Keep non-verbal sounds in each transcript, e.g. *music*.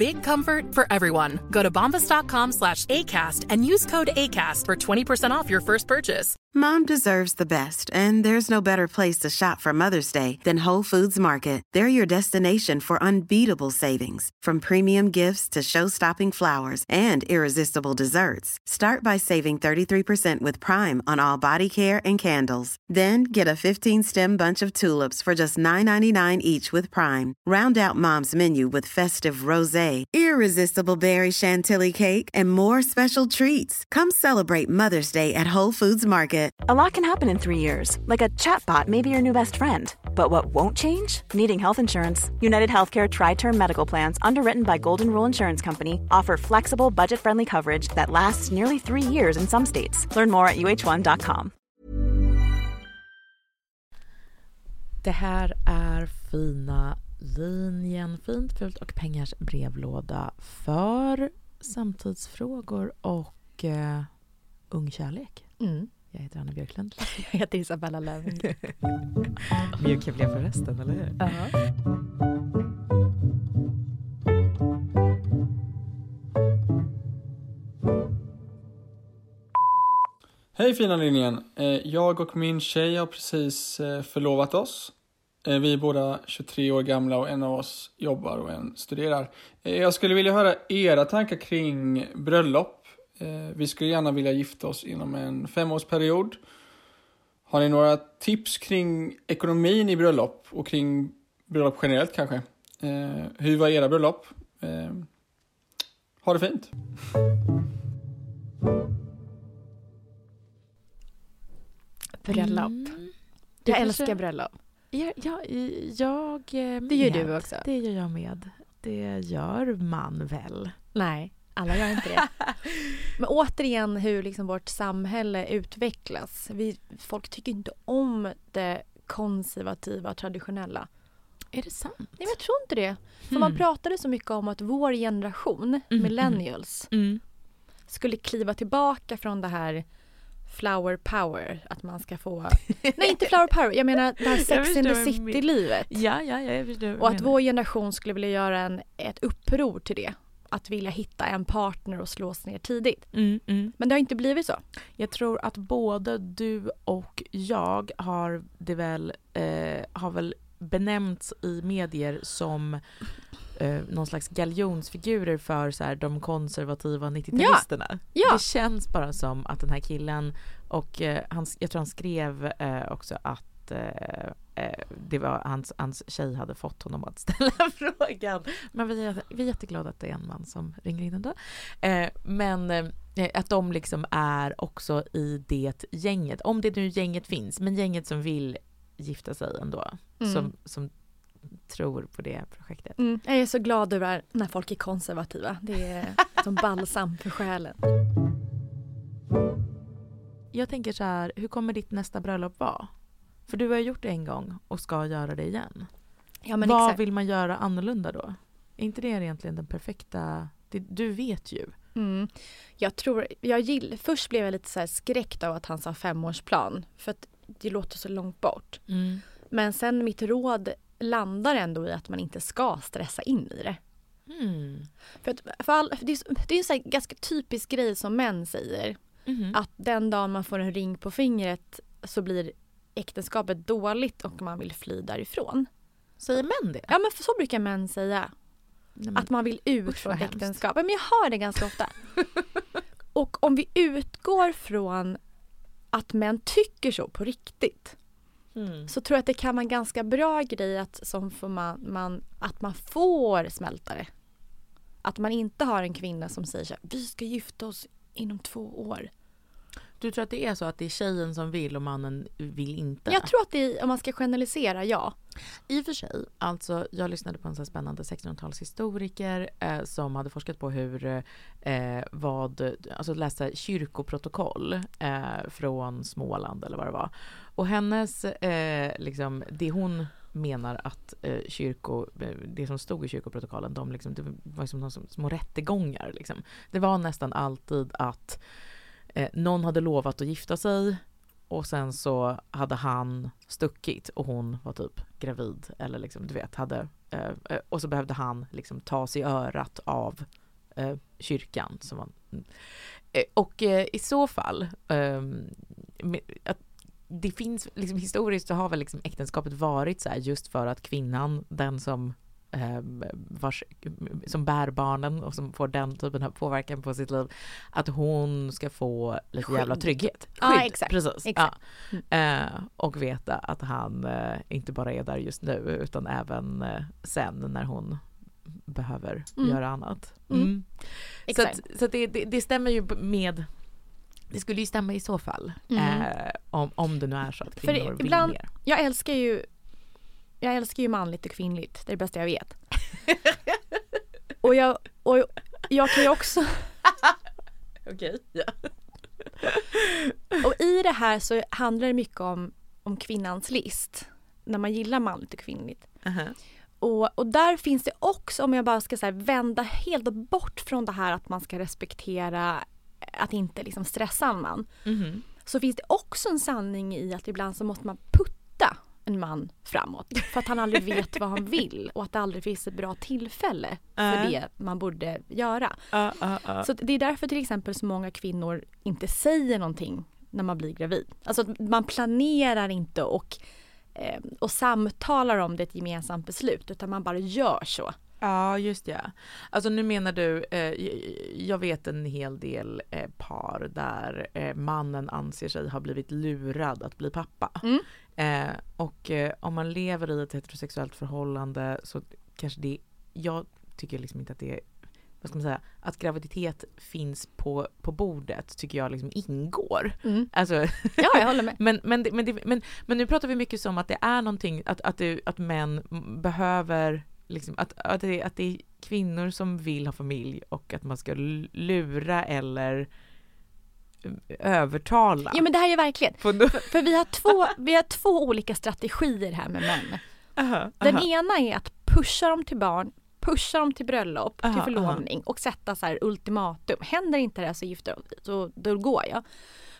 Big comfort for everyone. Go to bombas.com slash ACAST and use code ACAST for 20% off your first purchase. Mom deserves the best, and there's no better place to shop for Mother's Day than Whole Foods Market. They're your destination for unbeatable savings, from premium gifts to show-stopping flowers and irresistible desserts. Start by saving 33% with Prime on all body care and candles. Then get a 15-stem bunch of tulips for just $9.99 each with Prime. Round out Mom's menu with festive rosé, irresistible berry chantilly cake, and more special treats. Come celebrate Mother's Day at Whole Foods Market. A lot can happen in three years, like a chatbot may be your new best friend. But what won't change? Needing health insurance. United Healthcare Tri Term Medical Plans, underwritten by Golden Rule Insurance Company, offer flexible, budget friendly coverage that lasts nearly three years in some states. Learn more at uh1.com. Det här är fina linjen Fint, fult och pengars brevlåda för samtidsfrågor och eh, ung kärlek. Mm. Jag heter Anna Björklund. *laughs* Jag heter Isabella Löwengrip. Mjuk jag blev för resten, eller hur? Hej fina linjen! Eh, Jag och min tjej har precis eh, förlovat oss. Eh, Vi är båda 23 år gamla och en av oss jobbar och en studerar. Eh, Jag skulle vilja höra era tankar kring bröllop. Eh, Vi skulle gärna vilja gifta oss inom en femårsperiod. Har ni några tips kring ekonomin i bröllop och kring bröllop generellt kanske? Hur var era bröllop? Ha det fint! Bröllop. Mm. Jag älskar bröllop. Ja, ja, i- jag eh, Det gör med. du också. Det gör jag med. Det gör man väl? Nej, alla gör inte det. *laughs* Men återigen hur liksom vårt samhälle utvecklas. Vi, folk tycker inte om det konservativa, traditionella. Är det sant? Nej, men jag tror inte det. För Hmm. man pratade så mycket om att vår generation, Mm, millennials, Mm. skulle kliva tillbaka från det här flower power, att man ska få... *laughs* Nej, inte flower power, jag menar det här sex in the city-livet. Ja, ja, ja, jag förstår Och att menar. vår generation skulle vilja göra en, ett uppror till det. Att vilja hitta en partner och slås ner tidigt. Mm, mm. Men det har inte blivit så. Jag tror att både du och jag har det väl, eh, har väl benämnts i medier som eh, någon slags galjonsfigurer för så här, de konservativa 90-talisterna. Ja. Det känns bara som att den här killen och eh, han, jag tror han skrev eh, också att eh, eh, det var hans, hans tjej hade fått honom att *laughs* ställa frågan. Men vi är, vi är jätteglada att det är en man som ringer in ändå. Eh, men att de liksom är också i det gänget, om det nu gänget finns, men gänget som vill gifta sig ändå. Mm. Som, som tror på det projektet. Mm. Jag är så glad över när folk är konservativa. Det är *laughs* som balsam för själen. Jag tänker så här, hur kommer ditt nästa bröllop vara? För du har gjort det en gång och ska göra det igen. Ja, Vad exakt. vill man göra annorlunda då? Är inte det egentligen den perfekta... Det, du vet ju. Mm. Jag tror, jag gill, först blev jag lite så skräckt av att han sa femårsplan. För att det låter så långt bort. Men sen mitt råd landar ändå i att man inte ska stressa in i det. Mm. För, att, för all, för det är, det är en ganska typisk grej som män säger. Mhm. Att den dagen man får en ring på fingret så blir äktenskapet dåligt och man vill fly därifrån. Säger män det? Ja men för så brukar män säga. Nej, Att man vill ut från vad hemskt. äktenskap. Men jag hör det ganska ofta. *laughs* och om vi utgår från att män tycker så på riktigt. Mm. Så tror jag att det kan vara en ganska bra grej att, som får man, man, att man får smälta det. Att man inte har en kvinna som säger så här, vi ska gifta oss inom två år. Du tror att det är så att det är tjejen som vill och mannen vill inte? Jag tror att det är, om man ska generalisera, ja. I och för sig, alltså jag lyssnade på en så spännande 1600-talshistoriker eh, som hade forskat på hur eh, vad, alltså läste kyrkoprotokoll eh, från Småland eller vad det var. Och hennes, eh, liksom, det hon menar att eh, kyrko, eh, det som stod i kyrkoprotokollen, de liksom, det var som små rättegångar. Liksom. Det var nästan alltid att eh, någon hade lovat att gifta sig och sen så hade han stuckit och hon var typ gravid eller liksom du vet hade eh, eh och så behövde han liksom ta sig örat av eh, kyrkan. Som var, mm. eh, och eh, i så fall ehm, med, att det finns liksom historiskt så har väl liksom äktenskapet varit så här just för att kvinnan, den som vars, som bär barnen och som får den typen av påverkan på sitt liv, att hon ska få lite Skydd. jävla trygghet. Skydd, ja, exakt. Precis. exakt. Ja. Mm. Eh, och veta att han eh, inte bara är där just nu utan även eh, sen när hon behöver mm. göra annat. Mm. mm. Så, att, så att det, det, det stämmer ju med det skulle ju stämma i så fall. Mm. Eh, om, om det nu är så att kvinnor För vill ibland, mer. Jag älskar ju jag älskar ju manligt och kvinnligt. Det är det bästa jag vet. *laughs* och, jag, och jag kan ju också... Okej, ja. och i det här så handlar det mycket om, om kvinnans list. När man gillar manligt och kvinnligt. Uh -huh. Och, och där finns det också, om jag bara ska så vända helt bort från det här att man ska respektera att inte liksom stressa en man. Mm. Så finns det också en sanning i att ibland så måste man putta en man framåt. För att han aldrig vet vad han vill och att det aldrig finns ett bra tillfälle för det man borde göra. Så det är därför till exempel så många kvinnor inte säger någonting när man blir gravid. Alltså man planerar inte och, eh, och samtalar om det ett gemensamt beslut utan man bara gör så. Ja, just det. Alltså nu menar du, eh, jag vet en hel del eh, par där eh, mannen anser sig ha blivit lurad att bli pappa. Mm. Eh, och eh, om man lever i ett heterosexuellt förhållande så kanske det, jag tycker liksom inte att det är vad ska man säga, att graviditet finns på, på bordet tycker jag liksom ingår. Mm. Alltså, ja, jag håller *laughs* med. men, men, men, det, men, men nu pratar vi mycket som att det är någonting, att, att, det, att män behöver liksom, att, att, det, att det är kvinnor som vill ha familj och att man ska lura eller övertala. Ja men det här är verkligen, för, för, vi, har två, vi har två olika strategier här med män. Uh -huh, Den uh -huh. ena är att pusha dem till barn, pusha dem till bröllop, uh -huh, till förlovning och sätta så här ultimatum. Händer inte det så gifter så då går jag.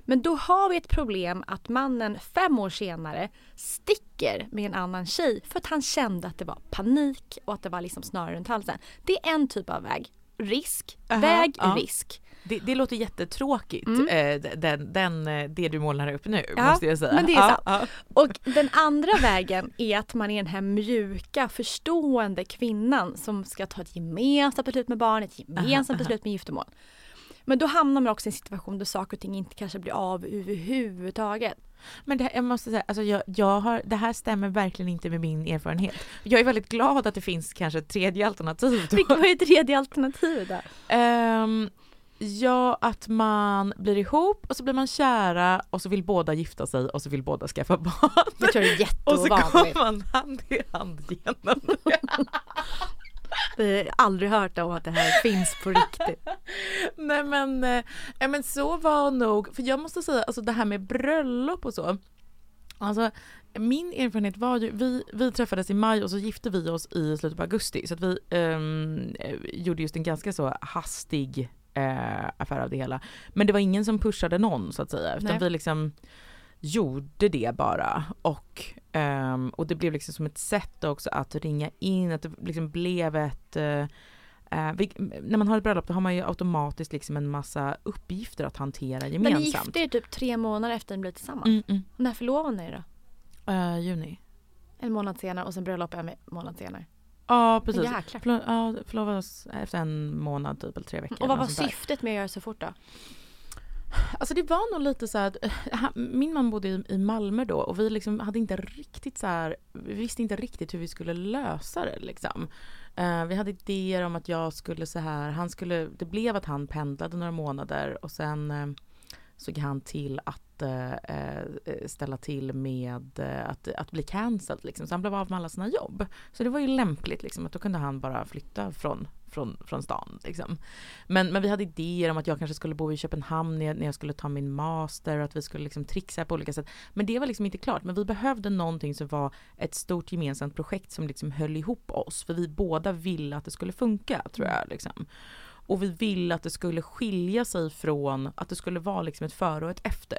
Men då har vi ett problem att mannen fem år senare sticker med en annan tjej för att han kände att det var panik och att det var liksom snarare runt halsen. Det är en typ av väg. Risk, väg, risk. Det, det, låter jättetråkigt, mm. eh, den, den, eh, det du målar upp nu ja, måste jag säga. Men det är sant. Ja, och den andra vägen är att man är den här mjuka, förstående kvinnan som ska ta ett gemensamt beslut med barnet, ett gemensamt beslut med giftermål. Men då hamnar man också i en situation där saker och ting inte kanske blir av överhuvudtaget. Men det, jag måste säga, alltså jag, jag har, det här stämmer verkligen inte med min erfarenhet. Jag är väldigt glad att det finns kanske ett tredje alternativ. Vilket var ett tredje alternativ då? Um, ja, att man blir ihop och så blir man kära och så vill båda gifta sig och så vill båda skaffa barn. Det tror jag är jätteovanligt. Och så går man hand i hand genom det. *laughs* Vi har aldrig hört om att det här finns på riktigt. *laughs* Nej men, eh, men så var nog, för jag måste säga alltså det här med bröllop och så. Alltså min erfarenhet var ju, vi, vi träffades i maj och så gifte vi oss i slutet på augusti så att vi um, gjorde just en ganska så hastig uh, affär av det hela. Men det var ingen som pushade någon så att säga utan Nej. vi liksom gjorde det bara och, um, och det blev liksom som ett sätt också att ringa in, att det liksom blev ett uh, Uh, vi, när man har ett bröllop då har man ju automatiskt liksom en massa uppgifter att hantera gemensamt. Men ni gifte er typ tre månader efter ni blev tillsammans. Mm, mm. När förlovade ni er då? Uh, juni. En månad senare och sen bröllop en månad senare. Ja precis. Förlo ja, förlovade oss efter en månad typ eller tre veckor. Och vad var syftet med att göra så fort då? Alltså det var nog lite så att *laughs* eh, min man bodde i, Malmö då och vi liksom hade inte riktigt så här, vi visste inte riktigt hur vi skulle lösa det liksom. Uh, vi hade idéer om att jag skulle så här, han skulle, det blev att han pendlade några månader och sen uh, såg han till att eh, eh ställa till med eh, att, att bli cancelled liksom. Så han blev av med alla sina jobb. Så det var ju lämpligt liksom att då kunde han bara flytta från från, från stan. Liksom. Men, men vi hade idéer om att jag kanske skulle bo i Köpenhamn när jag, när jag skulle ta min master och att vi skulle liksom trixa på olika sätt. Men det var liksom inte klart. Men vi behövde någonting som var ett stort gemensamt projekt som liksom höll ihop oss. För vi båda ville att det skulle funka, tror jag. Liksom. Och vi ville att det skulle skilja sig från att det skulle vara liksom ett före och ett efter.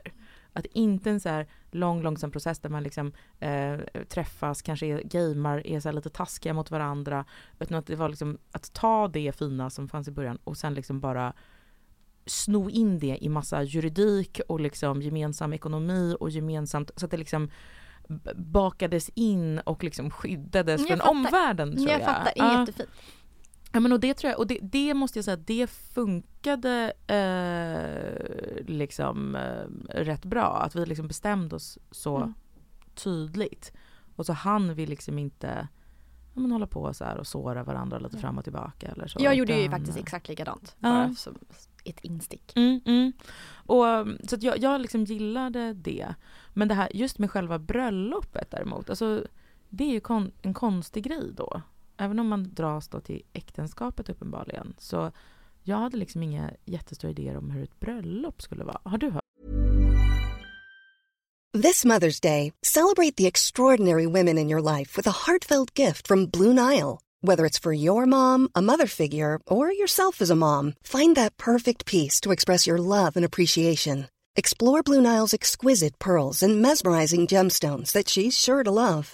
Att inte en så här lång långsam process där man liksom eh, träffas, kanske är, gamer, är så lite taskiga mot varandra. Utan att det var liksom att ta det fina som fanns i början och sen liksom bara sno in det i massa juridik och liksom gemensam ekonomi och gemensamt så att det liksom bakades in och liksom skyddades från omvärlden tror jag. Jag fattar, det är jättefint. Ja men och det tror jag, och det, det måste jag säga, det funkade eh, liksom eh, rätt bra. Att vi liksom bestämde oss så mm. tydligt. Och så han vi liksom inte ja, men hålla på så här och såra varandra lite fram och tillbaka eller så. Jag gjorde ju faktiskt exakt likadant. Ja. Bara som ett instick. Mm, mm. Och, så jag, jag liksom gillade det. Men det här just med själva bröllopet däremot, alltså det är ju kon, en konstig grej då även om man dras då till äktenskapet uppenbarligen, så jag hade liksom inga jättestora idéer om hur ett bröllop skulle vara. Har du hört? This Mother's Day, celebrate the extraordinary women in your life with a heartfelt gift from Blue Nile. Whether it's for your mom, a mother figure, or yourself as a mom, find that perfect piece to express your love and appreciation. Explore Blue Nile's exquisite pearls and mesmerizing gemstones that she's sure to love.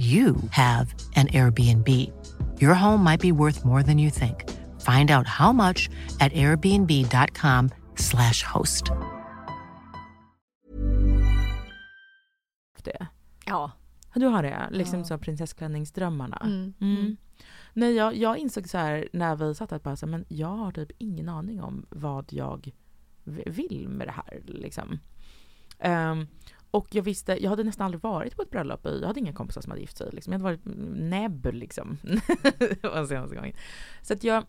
you have an Airbnb. Your home might be worth more than you think. Find out how much at airbnb.com slash host. Det. Ja. Du har det? Liksom ja. så prinsessklänningsdrömmarna? Mm. Mm. Mm. Nej, jag, jag insåg så här när vi satt här bara så här, men jag har typ ingen aning om vad jag vill med det här. Liksom. Um, och jag visste, jag hade nästan aldrig varit på ett bröllop. Jag hade inga kompisar som hade gift sig. Liksom. Jag hade varit näbb liksom. *laughs* det var senaste gången. Så att jag,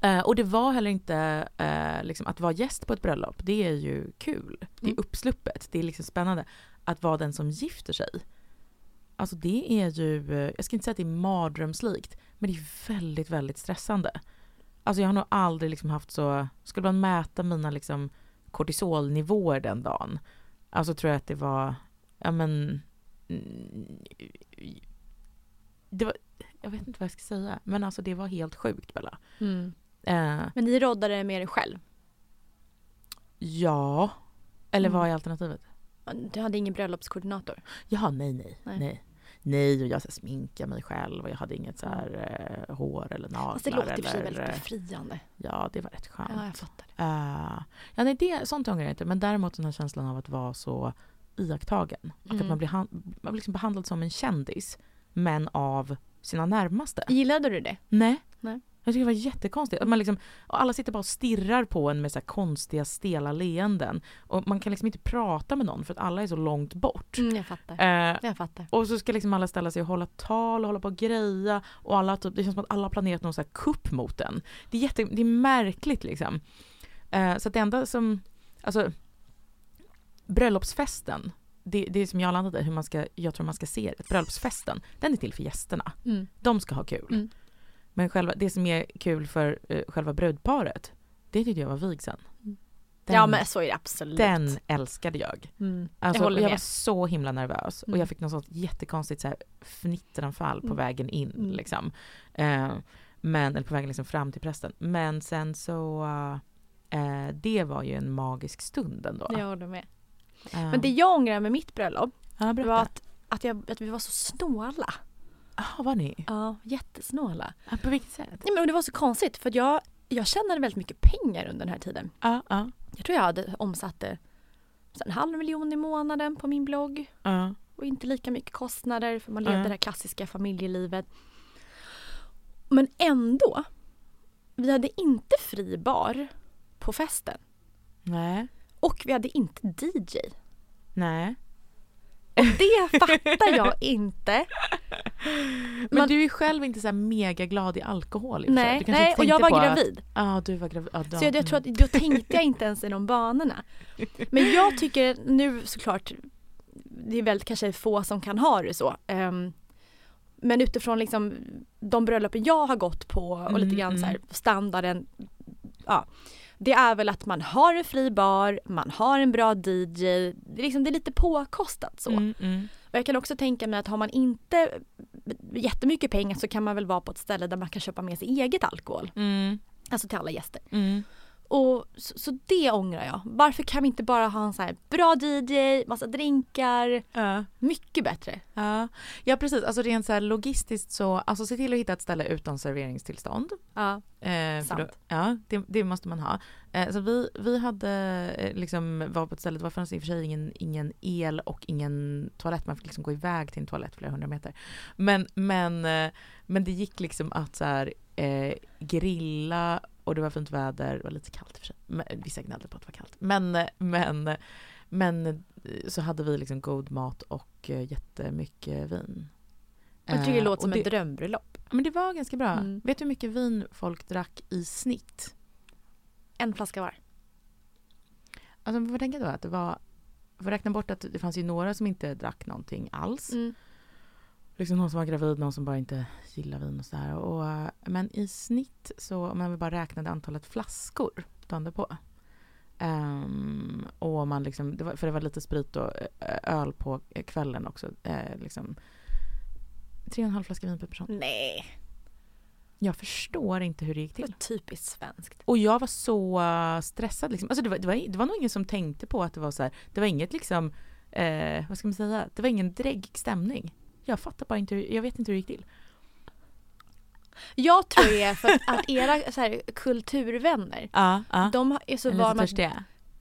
eh, och det var heller inte, eh, liksom, att vara gäst på ett bröllop, det är ju kul. Det är mm. uppsluppet, det är liksom spännande. Att vara den som gifter sig. Alltså det är ju, eh, jag ska inte säga att det är mardrömslikt, men det är väldigt, väldigt stressande. Alltså jag har nog aldrig liksom haft så, skulle man mäta mina liksom kortisolnivåer den dagen Alltså tror jag att det var, ja men... Det var, jag vet inte vad jag ska säga, men alltså det var helt sjukt Bella. Mm. Uh, men ni roddade med er själv? Ja. Eller mm. vad är alternativet? Du hade ingen bröllopskoordinator? Jaha, nej, nej, nej. nej. Nej, och jag så sminkade mig själv och jag hade inget så här eh, hår eller naglar. Fast det låter eller, för väldigt befriande. Ja, det var rätt skönt. Ja, jag fattar. Uh, ja, nej, det, sånt ångrar jag inte. Men däremot den här känslan av att vara så iakttagen. Mm. Och att man blir, man blir liksom behandlad som en kändis, men av sina närmaste. Gillade du det? Nej. Nej. Jag tycker det var jättekonstigt. Att man liksom, alla sitter bara och stirrar på en med så konstiga stela leenden. Och man kan liksom inte prata med någon för att alla är så långt bort. Mm, jag fattar. Eh, jag fattar. Och så ska liksom alla ställa sig och hålla tal och hålla på och greja. Och alla typ, det känns som att alla har planerat någon så kupp mot en. Det är, jätte, det är märkligt liksom. Eh, så att det enda som, alltså bröllopsfesten det, det är som jag landade hur man ska, jag tror man ska se det. Bröllopsfesten, den är till för gästerna. Mm. De ska ha kul. Mm. Men själva, det som är kul för uh, själva brudparet, det tyckte jag var vigseln. Mm. Den, ja men så är det absolut. den älskade jag. Mm. Alltså, jag och jag var så himla nervös och Mm. jag fick något sånt jättekonstigt så här, fnitteranfall på Mm. vägen in. Mm. Liksom. Eh, men, eller på vägen liksom fram till prästen. Men sen så, eh, det var ju en magisk stund ändå. Jag håller med. Men det jag ångrar med mitt bröllop ja, var att, att, jag, att vi var så snåla. Jaha, var ni? Ja, jättesnåla. Ja, på vilket sätt? Nej, men det var så konstigt för jag, jag tjänade väldigt mycket pengar under den här tiden. Ja, ja, Jag tror jag hade omsatte en halv miljon i månaden på min blogg. ja. och inte lika mycket kostnader för man levde Mm. det här klassiska familjelivet. Men ändå, vi hade inte fri bar på festen Nej, och vi hade inte DJ. nej. Och det fattar jag inte. Men Man- du är själv inte så här mega glad i alkohol i. Nej, du nej och jag var på att- gravid. Ja, du var gravid. Ja, då- Så jag, jag tror att då tänkte jag inte ens i de banorna. *laughs* Men jag tycker nu såklart, det är väldigt kanske få som kan ha det så. Ehm, men utifrån liksom de bröllopen jag har gått på och lite Mm, grann så här mm. standarden. Ja, det är väl att man har en fri bar, man har en bra DJ. Det är, liksom, det är lite påkostat så. Mm, mm. Och jag kan också tänka mig att har man inte jättemycket pengar så kan man väl vara på ett ställe där man kan köpa med sig eget alkohol. Mm, Alltså till alla gäster. Och så, så det ångrar jag. Varför kan vi inte bara ha en så här bra DJ, massa drinkar, Ja. mycket bättre. Ja. ja, precis. Alltså rent så här logistiskt så, alltså se till att hitta ett ställe utan serveringstillstånd. Ja, Eh, för Sant. då, ja, det, det måste man ha. Eh, så vi, vi hade eh, liksom, var på ett ställe, det var fanns i och för sig ingen, ingen el och ingen toalett, man fick liksom gå iväg till en toalett flera hundra meter. Men, men, eh, men det gick liksom att så här, eh, grilla och det var fint väder, det var lite kallt i och för sig. Men, vissa gnällde på att det var kallt. Men, men, men eh, så hade vi liksom god mat och eh, jättemycket vin. jag tycker det Eh, låter som ett drömbröllop. men det var ganska bra. Mm. Vet du hur mycket vin folk drack i snitt? En flaska var. Alltså man får tänka då att det var, får räkna bort att det fanns ju några som inte drack någonting alls. Mm. Liksom någon som var gravid, någon som bara inte gillar vin och sådär. Och, eh, men i snitt så, om man bara räknade antalet flaskor dagen därpå. Um, och man liksom, det var, för det var lite sprit och eh, öl på kvällen också. Eh, liksom, tre och en halv flaska vin per person. Nej, Jag förstår inte hur det gick det till. var typiskt svenskt. Och jag var så eh, stressad. Liksom. Alltså det, var, det, var, det var nog ingen som tänkte på att det var så här. Det var inget liksom, eh, vad ska man säga, det var ingen dräggig stämning. Jag fattar bara inte, jag vet inte hur det gick till. Jag tror det är för att, att era så här, kulturvänner, Ja, ja. de är så vana att.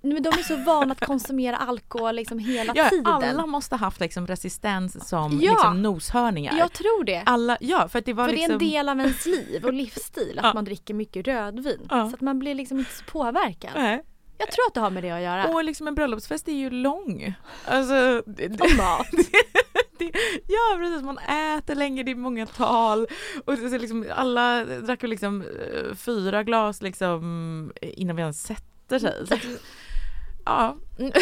Nej, men de är så vana att konsumera alkohol liksom hela Ja, tiden. alla måste haft liksom resistens som Ja. liksom noshörningar. Jag tror det. Alla, ja, för att det var För liksom... det är en del av ens liv och livsstil att Ja. man dricker mycket rödvin. Ja. Så att man blir liksom inte så påverkad. Nej. Jag tror att det har med det att göra. Och liksom en bröllopsfest är ju lång. Alltså, Och mat. *laughs* det, ja precis, man äter länge, det är många tal. Och är liksom, alla drack väl liksom eh, fyra glas liksom innan vi ens sätter sig. Så, ja. *laughs*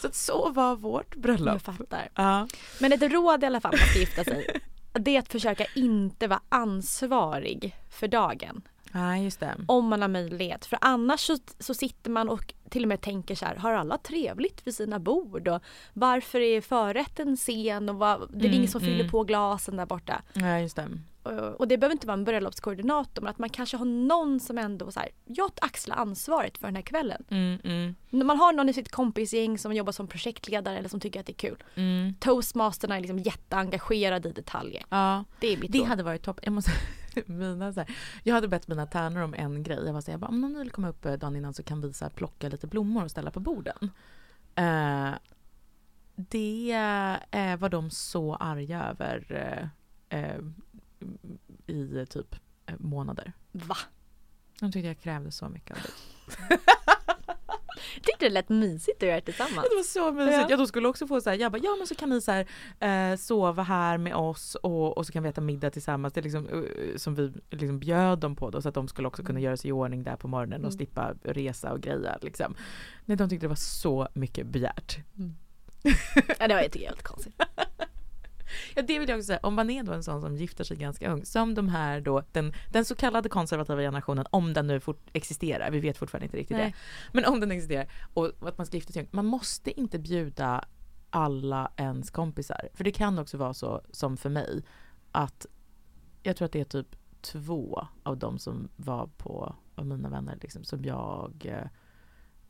så att så var vårt Jag bröllop. fattar. Ja. Men ett råd i alla fall man ska gifta sig. Det är att försöka inte vara ansvarig för dagen. Nej, just det. Om man har möjlighet. För annars så, så sitter man och till och med tänker så här, har alla trevligt vid sina bord? Och varför är förrätten sen? Och vad, det är Mm, ingen som fyller mm. på glasen där borta. Ja, just det. Och, och det behöver inte vara en bröllopskoordinator men att man kanske har någon som ändå så här, jag axlar ansvaret för den här kvällen. Mm, mm, När man har någon i sitt kompisgäng som jobbar som projektledare eller som tycker att det är kul. mm. Toastmasterna är liksom jätteengagerade i detaljer. Ja. Det är mitt Det råd. hade varit topp. Jag, måste, mina, så här, jag hade bett mina tärnor om en grej. Jag var så här, jag bara, om någon vill komma upp eh, dagen innan så kan vi så här, plocka lite blommor och ställa på borden. Eh, det eh, var de så arga över eh, eh, i typ eh, månader. Va? De tyckte jag krävde så mycket av det. *laughs* Jag tyckte det lät mysigt att göra det tillsammans. Det var så mysigt. Ja. Ja. de skulle också få så här, jag bara, ja men så kan ni så här, eh, sova här med oss och, och så kan vi äta middag tillsammans. Det är liksom, eh, som vi liksom bjöd dem på då så att de skulle också kunna göra sig i ordning där på morgonen och Mm. slippa resa och greja liksom. Nej, de tyckte det var så mycket begärt. Ja, det var jag tycker jag helt konstigt. *laughs* Ja det vill jag också säga, om man är då en sån som gifter sig ganska ung, som de här då, den, den så kallade konservativa generationen, om den nu fort existerar, vi vet fortfarande inte riktigt Nej. det, men om den existerar och att man ska gifta sig ung, man måste inte bjuda alla ens kompisar, för det kan också vara så som för mig, att jag tror att det är typ två av de som var på, av mina vänner liksom, som jag eh,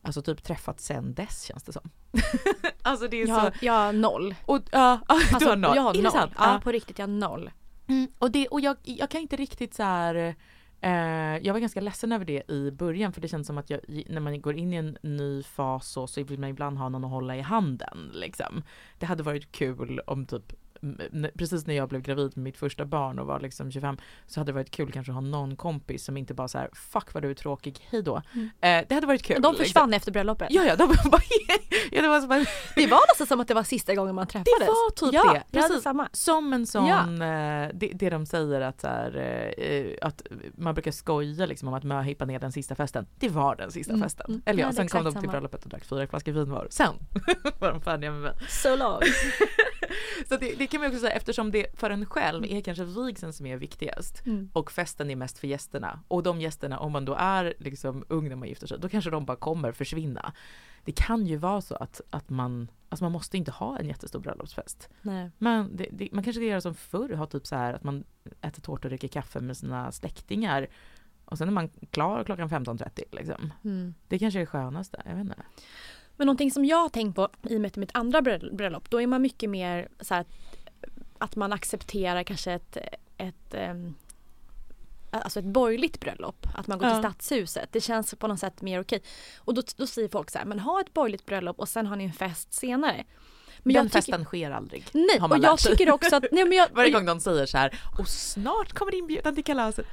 Alltså typ träffat sen dess känns det som. *laughs* alltså det är Jag, så... jag har noll. Och, ja, *laughs* du Alltså, har noll. Jag har noll. sant? Ja, på riktigt, jag har noll. Mm, och det, och jag, jag kan inte riktigt så här. Eh, jag var ganska ledsen över det i början för det känns som att jag, när man går in i en ny fas så, så vill man ibland ha någon att hålla i handen. Liksom. Det hade varit kul om typ Precis när jag blev gravid med mitt första barn och var liksom 25 så hade det varit kul kanske att ha någon kompis som inte bara så här fuck vad du är tråkig, hej då. Mm. Eh, det hade varit kul. De liksom. försvann efter bröllopet. Ja, ja, de *laughs* bara, ja, det var som att, Det var nästan som att det var sista gången man träffades. det var typ ja, det. Precis. samma. Som en sån, Ja. eh, det, det de säger att, så här, eh, att man brukar skoja liksom om att möhippa ner den sista festen. Det var den sista Mm, festen. mm. Eller ja, är sen kom de till samma. bröllopet och drack fyra flaskor vin var. Sen *laughs* var de färdiga med mig. So long. *laughs* Så det, det kan man också säga eftersom det för en själv är kanske vigseln som är viktigast Mm. och festen är mest för gästerna. Och de gästerna, om man då är liksom ung när man gifter sig, då kanske de bara kommer försvinna. Det kan ju vara så att, att man, alltså man måste inte ha en jättestor bröllopsfest. Nej. Men det, det, man kanske ska göra som förr, ha typ så här att man äter tårta och dricker kaffe med sina släktingar. Och sen är man klar klockan 15.30 liksom. Mm. Det kanske är det skönaste, jag vet inte. Men någonting som jag har tänkt på i och med mitt andra bröll- bröllop, då är man mycket mer så här att, man accepterar kanske ett, ett ehm, Alltså ett borgerligt bröllop, att man går till Ja. stadshuset. Det känns på något sätt mer okej. Och då, då säger folk så här, men ha ett borgerligt bröllop och sen har ni en fest senare. Men Den festen sker aldrig. Nej, och jag tycker också att... Nej, men jag, *laughs* Varje gång någon säger så här, och snart kommer inbjudan till kalaset.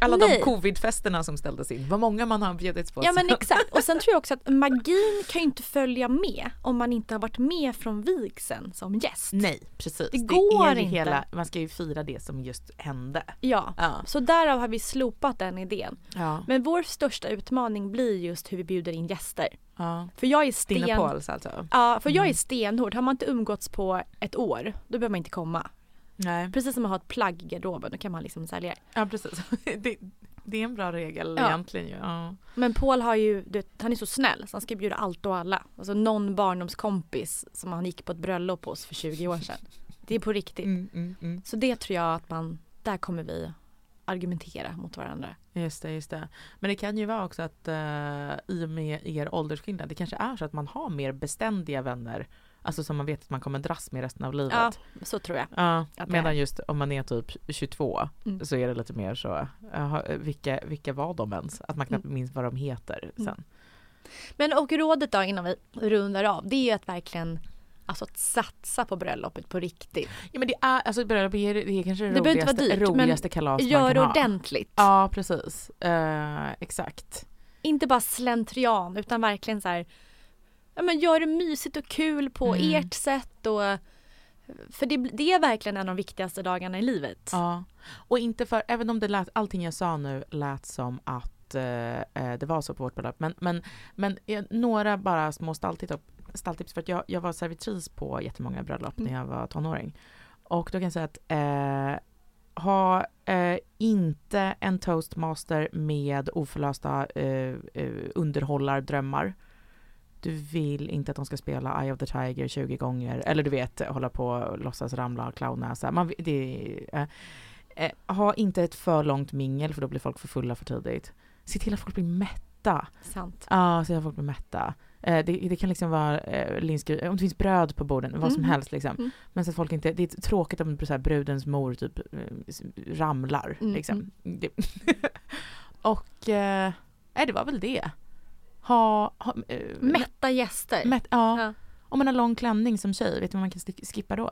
Alla Nej. de covidfesterna som ställdes in, vad många man har bjudits på. Ja men exakt. Och sen *laughs* tror jag också att magin kan ju inte följa med om man inte har varit med från vigseln som gäst. Nej precis. Det går är ju inte. Hela, man ska ju fira det som just hände. Ja. Ja. Så därav har vi slopat den idén. Ja. Men vår största utmaning blir just hur vi bjuder in gäster. ja. För jag är sten... Dina alltså? Ja, för jag är Mm. stenhård. Har man inte umgåtts på ett år, då behöver man inte komma. Nej. Precis som att ha ett plagg i garderoben, då kan man liksom sälja det. Ja precis. *laughs* Det, det är en bra regel Ja. egentligen ju. Ja. Men Paul har ju, vet, han är så snäll så han ska bjuda allt och alla. Alltså någon barndomskompis som han gick på ett bröllop hos för 20 år sedan. Det är på riktigt. Mm, mm, mm. Så det tror jag att man, där kommer vi argumentera mot varandra. Just det, just det. Men det kan ju vara också att uh, i och med er åldersskillnad, det kanske är så att man har mer beständiga vänner. Alltså som man vet att man kommer dras med resten av livet. Ja, så tror jag. Ja, det medan just om man är typ 22 Mm. så är det lite mer så, vilka, vilka var de ens? Att man knappt Mm. minns vad de heter sen. Mm. Men och rådet då innan vi rundar av, det är ju att verkligen Alltså att satsa på bröllopet på riktigt. Ja men det är, alltså bröllop är, det är kanske det Det roligaste, dyrt, roligaste kalas man Gör kan ha. ordentligt. Ja precis, Eh, exakt. Inte bara slentrian utan verkligen så här, ja, men gör det mysigt och kul på Mm. ert sätt. Och, för det, det är verkligen en av de viktigaste dagarna i livet. Ja. Och inte för, även om det lät, allting jag sa nu lät som att eh, eh, det var så på vårt bröllop. Men, men, men eh, några bara små stalltips, stalltips för att jag, jag var servitris på jättemånga bröllop Mm. när jag var tonåring. Och då kan jag säga att eh, ha eh, inte en toastmaster med oförlösta eh, eh, underhållardrömmar. Du vill inte att de ska spela Eye of the Tiger 20 gånger eller du vet hålla på och låtsas ramla clownnäsa. Man, det, eh, eh, ha inte ett för långt mingel för då blir folk för fulla för tidigt. Se till att folk blir mätta. Sant. Ja, se till att folk blir mätta. Eh, det, det kan liksom vara eh, linsgry, om det finns bröd på borden, vad som Mhm. helst liksom. Mm. Men så att folk inte, det är tråkigt om så här, brudens mor typ eh, ramlar Mm, liksom. Det. *laughs* och, eh, nej det var väl det. Ha, ha eh, Mätta gäster. mätt, ja. Ja. Om man har lång klänning som tjej, vet du vad man kan sk- skippa då?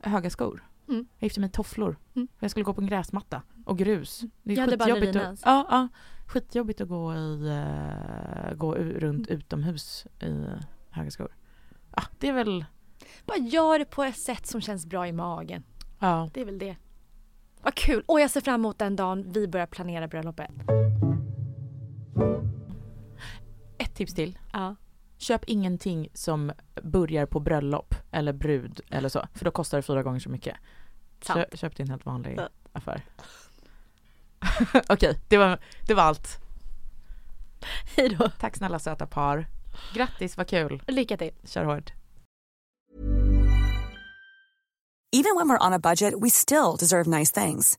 Höga skor. Mm. Jag gifte mig i tofflor. Mm. Jag skulle gå på en gräsmatta och grus. Det är Jag skitjobbigt att, ja, ja, Skitjobbigt att gå, i, uh, gå runt utomhus i höga skor. Ah, det är väl... Bara gör det på ett sätt som känns bra i magen. Ja. Det är väl det. Vad kul! Och jag ser fram emot den dagen vi börjar planera bröllopet. Ett tips till. Ja. Köp ingenting som börjar på bröllop eller brud eller så, för då kostar det fyra gånger så mycket. Kö, köp din helt vanlig affär. *laughs* Okej, okay, det, var, det var allt. Hejdå. Tack snälla söta par. Grattis, vad kul. Lycka till. Kör hårt. Even when we're on a budget we still deserve nice things.